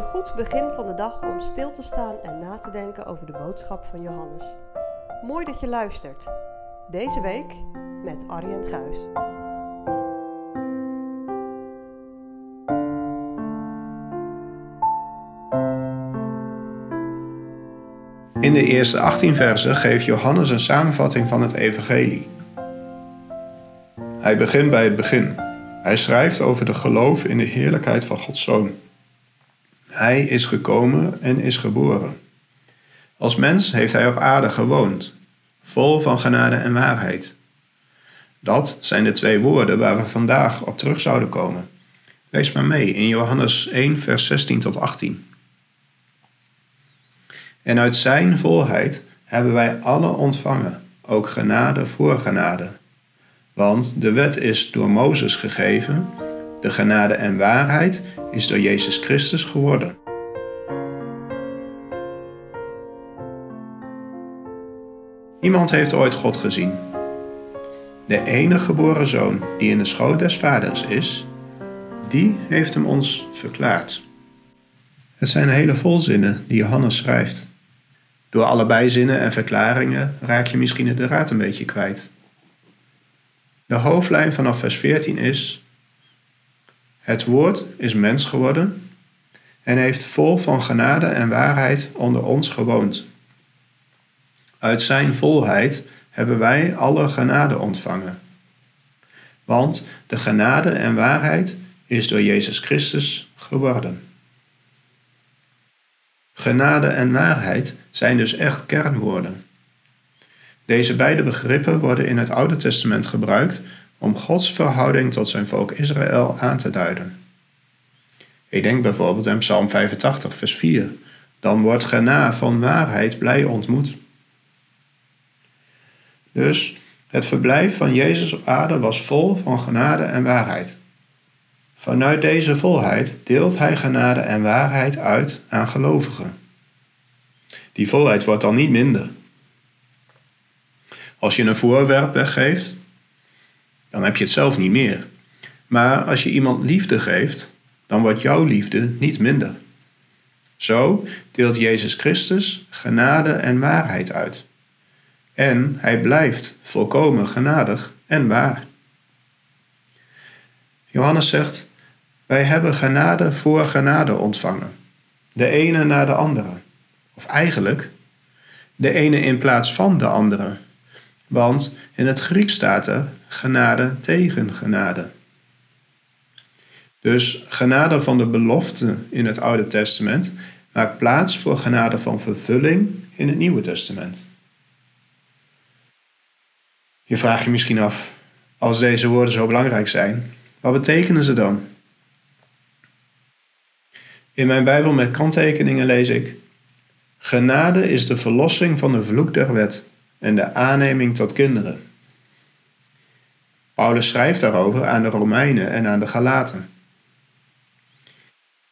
Een goed begin van de dag om stil te staan en na te denken over de boodschap van Johannes. Mooi dat je luistert. Deze week met Arjen Guis. In de eerste 18 versen geeft Johannes een samenvatting van het evangelie. Hij begint bij het begin. Hij schrijft over de geloof in de heerlijkheid van Gods Zoon. Hij is gekomen en is geboren. Als mens heeft hij op aarde gewoond, vol van genade en waarheid. Dat zijn de twee woorden waar we vandaag op terug zouden komen. Lees maar mee in Johannes 1, vers 16 tot 18. En uit zijn volheid hebben wij alle ontvangen, ook genade voor genade. Want de wet is door Mozes gegeven, de genade en waarheid is door Jezus Christus geworden. Niemand heeft ooit God gezien. De enige geboren zoon die in de schoot des vaders is, die heeft hem ons verklaard. Het zijn hele volzinnen die Johannes schrijft. Door allebei zinnen en verklaringen raak je misschien de raad een beetje kwijt. De hoofdlijn vanaf vers 14 is: Het woord is mens geworden en heeft vol van genade en waarheid onder ons gewoond. Uit zijn volheid hebben wij alle genade ontvangen. Want de genade en waarheid is door Jezus Christus geworden. Genade en waarheid zijn dus echt kernwoorden. Deze beide begrippen worden in het Oude Testament gebruikt om Gods verhouding tot zijn volk Israël aan te duiden. Ik denk bijvoorbeeld aan Psalm 85, vers 4. Dan wordt gena van waarheid blij ontmoet. Dus het verblijf van Jezus op aarde was vol van genade en waarheid. Vanuit deze volheid deelt hij genade en waarheid uit aan gelovigen. Die volheid wordt dan niet minder. Als je een voorwerp weggeeft, dan heb je het zelf niet meer. Maar als je iemand liefde geeft, dan wordt jouw liefde niet minder. Zo deelt Jezus Christus genade en waarheid uit. En hij blijft volkomen genadig en waar. Johannes zegt: Wij hebben genade voor genade ontvangen, de ene na de andere. Of eigenlijk, de ene in plaats van de andere. Want in het Grieks staat er genade tegen genade. Dus genade van de belofte in het Oude Testament maakt plaats voor genade van vervulling in het Nieuwe Testament. Je vraagt je misschien af, als deze woorden zo belangrijk zijn, wat betekenen ze dan? In mijn Bijbel met kanttekeningen lees ik: Genade is de verlossing van de vloek der wet en de aanneming tot kinderen. Paulus schrijft daarover aan de Romeinen en aan de Galaten.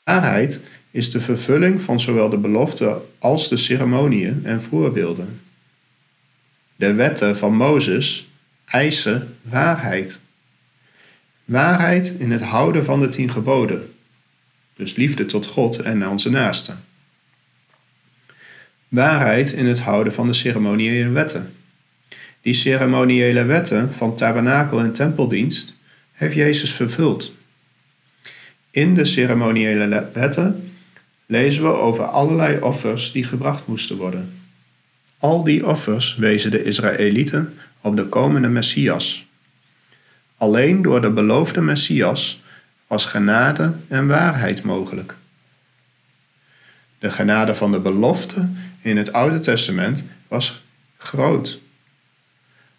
Waarheid is de vervulling van zowel de belofte als de ceremonieën en voorbeelden. De wetten van Mozes eisen waarheid. Waarheid in het houden van de tien geboden, dus liefde tot God en naar onze naasten. Waarheid in het houden van de ceremoniële wetten. Die ceremoniële wetten van tabernakel en tempeldienst heeft Jezus vervuld. In de ceremoniële wetten lezen we over allerlei offers die gebracht moesten worden. Al die offers wezen de Israëlieten op de komende Messias. Alleen door de beloofde Messias was genade en waarheid mogelijk. De genade van de belofte in het Oude Testament was groot.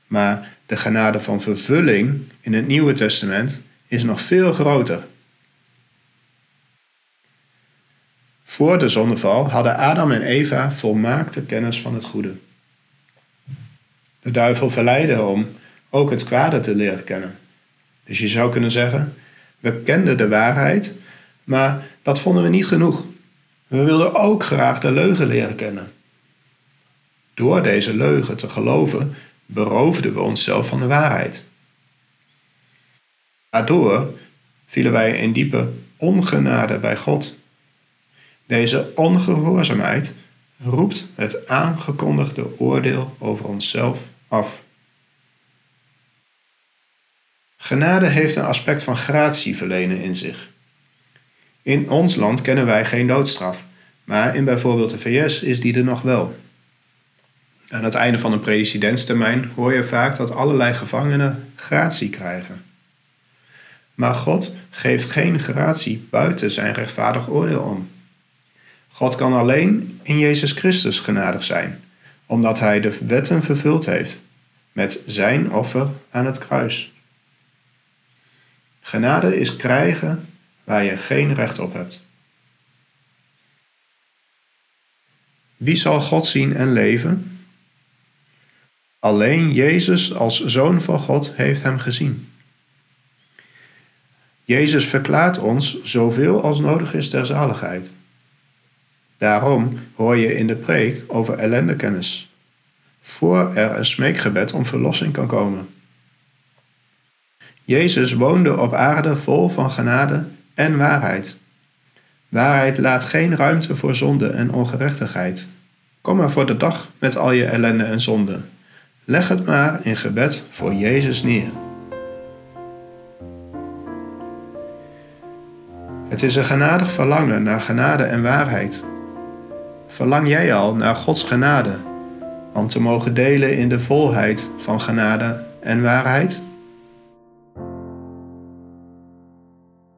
Maar de genade van vervulling in het Nieuwe Testament is nog veel groter. Voor de zonneval hadden Adam en Eva volmaakte kennis van het goede. De duivel verleidde om ook het kwade te leren kennen. Dus je zou kunnen zeggen: we kenden de waarheid, maar dat vonden we niet genoeg. We wilden ook graag de leugen leren kennen. Door deze leugen te geloven, beroofden we onszelf van de waarheid. Daardoor vielen wij in diepe ongenade bij God. Deze ongehoorzaamheid roept het aangekondigde oordeel over onszelf af. Genade heeft een aspect van gratie verlenen in zich. In ons land kennen wij geen doodstraf, maar in bijvoorbeeld de VS is die er nog wel. Aan het einde van een presidentstermijn hoor je vaak dat allerlei gevangenen gratie krijgen. Maar God geeft geen gratie buiten zijn rechtvaardig oordeel om. God kan alleen in Jezus Christus genadig zijn, omdat Hij de wetten vervuld heeft met Zijn offer aan het kruis. Genade is krijgen waar je geen recht op hebt. Wie zal God zien en leven? Alleen Jezus als zoon van God heeft hem gezien. Jezus verklaart ons zoveel als nodig is ter zaligheid. Daarom hoor je in de preek over ellendekennis, voor er een smeekgebed om verlossing kan komen. Jezus woonde op aarde vol van genade en waarheid. Waarheid laat geen ruimte voor zonde en ongerechtigheid. Kom maar voor de dag met al je ellende en zonde. Leg het maar in gebed voor Jezus neer. Het is een genadig verlangen naar genade en waarheid. Verlang jij al naar Gods genade, om te mogen delen in de volheid van genade en waarheid?